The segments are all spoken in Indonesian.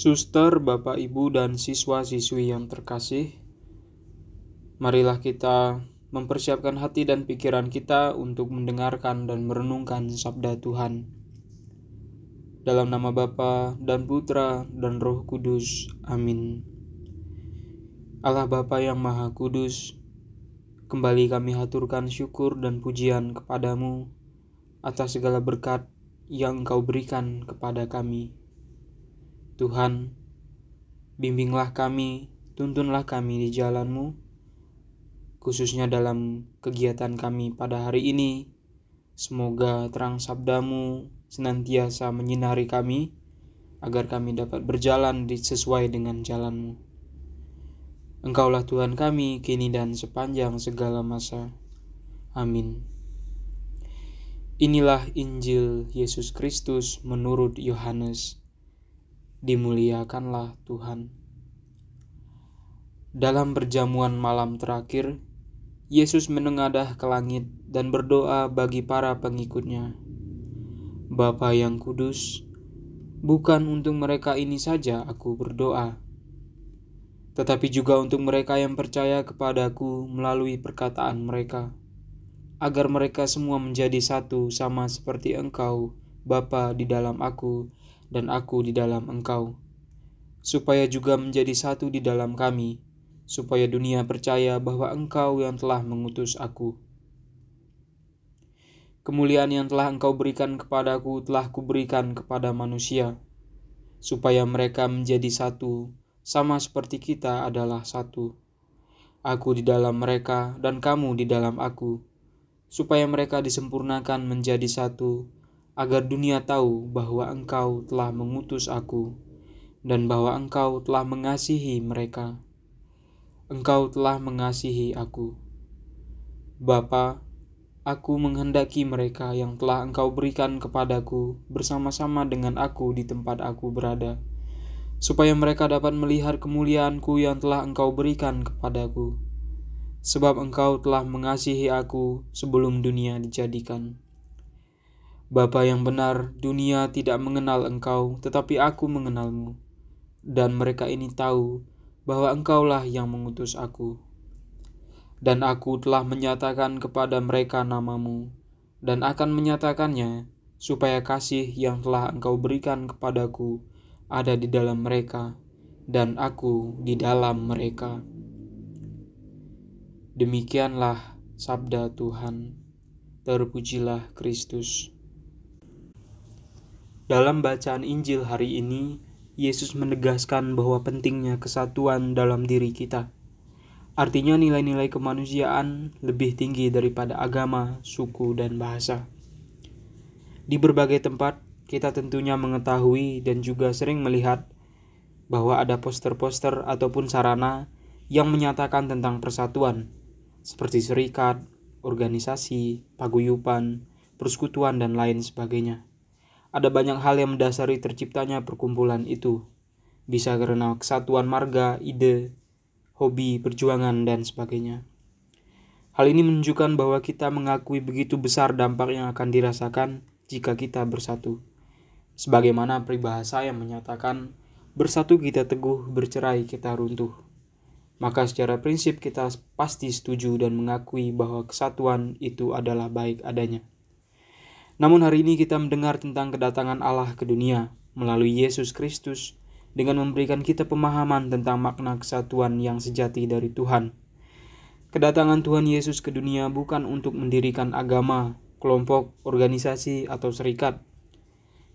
Suster, Bapak, Ibu, dan siswa-siswi yang terkasih, marilah kita mempersiapkan hati dan pikiran kita untuk mendengarkan dan merenungkan sabda Tuhan. Dalam nama Bapa dan Putra dan Roh Kudus. Amin. Allah Bapa yang Maha Kudus, kembali kami haturkan syukur dan pujian kepadamu atas segala berkat yang Engkau berikan kepada kami. Tuhan, bimbinglah kami, tuntunlah kami di jalan-Mu, khususnya dalam kegiatan kami pada hari ini. Semoga terang sabdamu senantiasa menyinari kami, agar kami dapat berjalan sesuai dengan jalan-Mu. Engkaulah Tuhan kami, kini dan sepanjang segala masa. Amin. Inilah Injil Yesus Kristus menurut Yohanes. Dimuliakanlah Tuhan. Dalam perjamuan malam terakhir, Yesus menengadah ke langit dan berdoa bagi para pengikutnya. Bapa yang kudus, bukan untuk mereka ini saja aku berdoa, tetapi juga untuk mereka yang percaya kepadaku melalui perkataan mereka agar mereka semua menjadi satu sama seperti Engkau, Bapa di dalam aku, dan aku di dalam Engkau, supaya juga menjadi satu di dalam kami, supaya dunia percaya bahwa Engkau yang telah mengutus aku. Kemuliaan yang telah Engkau berikan kepadaku telah kuberikan kepada manusia, supaya mereka menjadi satu, sama seperti kita adalah satu. Aku di dalam mereka, dan kamu di dalam aku supaya mereka disempurnakan menjadi satu, agar dunia tahu bahwa Engkau telah mengutus aku, dan bahwa Engkau telah mengasihi mereka. Engkau telah mengasihi aku. Bapa, aku menghendaki mereka yang telah Engkau berikan kepadaku bersama-sama dengan aku di tempat aku berada, supaya mereka dapat melihat kemuliaanku yang telah Engkau berikan kepadaku sebab engkau telah mengasihi aku sebelum dunia dijadikan. Bapa yang benar, dunia tidak mengenal engkau, tetapi aku mengenalmu. Dan mereka ini tahu bahwa engkaulah yang mengutus aku. Dan aku telah menyatakan kepada mereka namamu, dan akan menyatakannya, supaya kasih yang telah engkau berikan kepadaku ada di dalam mereka, dan aku di dalam mereka. Demikianlah sabda Tuhan. Terpujilah Kristus. Dalam bacaan Injil hari ini, Yesus menegaskan bahwa pentingnya kesatuan dalam diri kita. Artinya nilai-nilai kemanusiaan lebih tinggi daripada agama, suku, dan bahasa. Di berbagai tempat, kita tentunya mengetahui dan juga sering melihat bahwa ada poster-poster ataupun sarana yang menyatakan tentang persatuan, seperti serikat, organisasi, paguyupan, persekutuan, dan lain sebagainya. Ada banyak hal yang mendasari terciptanya perkumpulan itu. Bisa karena kesatuan marga, ide, hobi, perjuangan, dan sebagainya. Hal ini menunjukkan bahwa kita mengakui begitu besar dampak yang akan dirasakan jika kita bersatu. Sebagaimana peribahasa yang menyatakan, bersatu kita teguh, bercerai kita runtuh maka secara prinsip kita pasti setuju dan mengakui bahwa kesatuan itu adalah baik adanya. Namun hari ini kita mendengar tentang kedatangan Allah ke dunia melalui Yesus Kristus dengan memberikan kita pemahaman tentang makna kesatuan yang sejati dari Tuhan. Kedatangan Tuhan Yesus ke dunia bukan untuk mendirikan agama, kelompok, organisasi, atau serikat.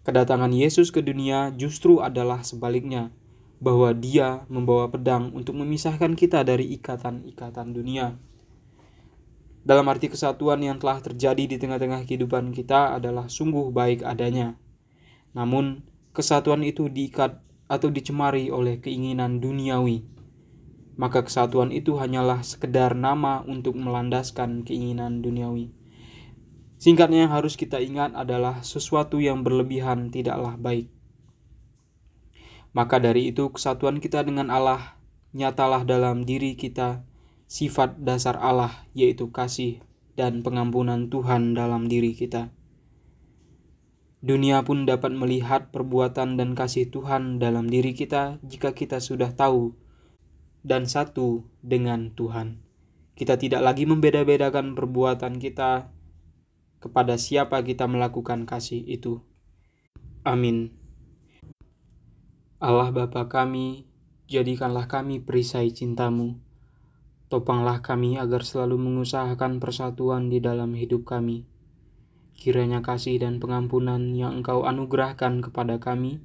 Kedatangan Yesus ke dunia justru adalah sebaliknya, bahwa Dia membawa pedang untuk memisahkan kita dari ikatan-ikatan dunia. Dalam arti kesatuan yang telah terjadi di tengah-tengah kehidupan kita adalah sungguh baik adanya. Namun, kesatuan itu diikat atau dicemari oleh keinginan duniawi. Maka kesatuan itu hanyalah sekedar nama untuk melandaskan keinginan duniawi. Singkatnya yang harus kita ingat adalah sesuatu yang berlebihan tidaklah baik. Maka dari itu kesatuan kita dengan Allah nyatalah dalam diri kita sifat dasar Allah yaitu kasih dan pengampunan Tuhan dalam diri kita. Dunia pun dapat melihat perbuatan dan kasih Tuhan dalam diri kita jika kita sudah tahu dan satu dengan Tuhan. Kita tidak lagi membeda-bedakan perbuatan kita kepada siapa kita melakukan kasih itu. Amin. Allah Bapa kami, jadikanlah kami perisai cintamu. Topanglah kami agar selalu mengusahakan persatuan di dalam hidup kami Kiranya kasih dan pengampunan yang Engkau anugerahkan kepada kami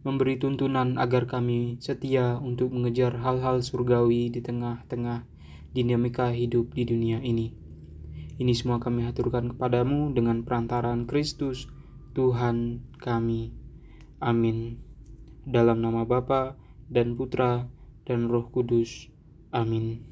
memberi tuntunan agar kami setia untuk mengejar hal-hal surgawi di tengah-tengah dinamika hidup di dunia ini. Ini semua kami haturkan kepadamu dengan perantaraan Kristus, Tuhan kami. Amin. Dalam nama Bapa dan Putra dan Roh Kudus. Amin.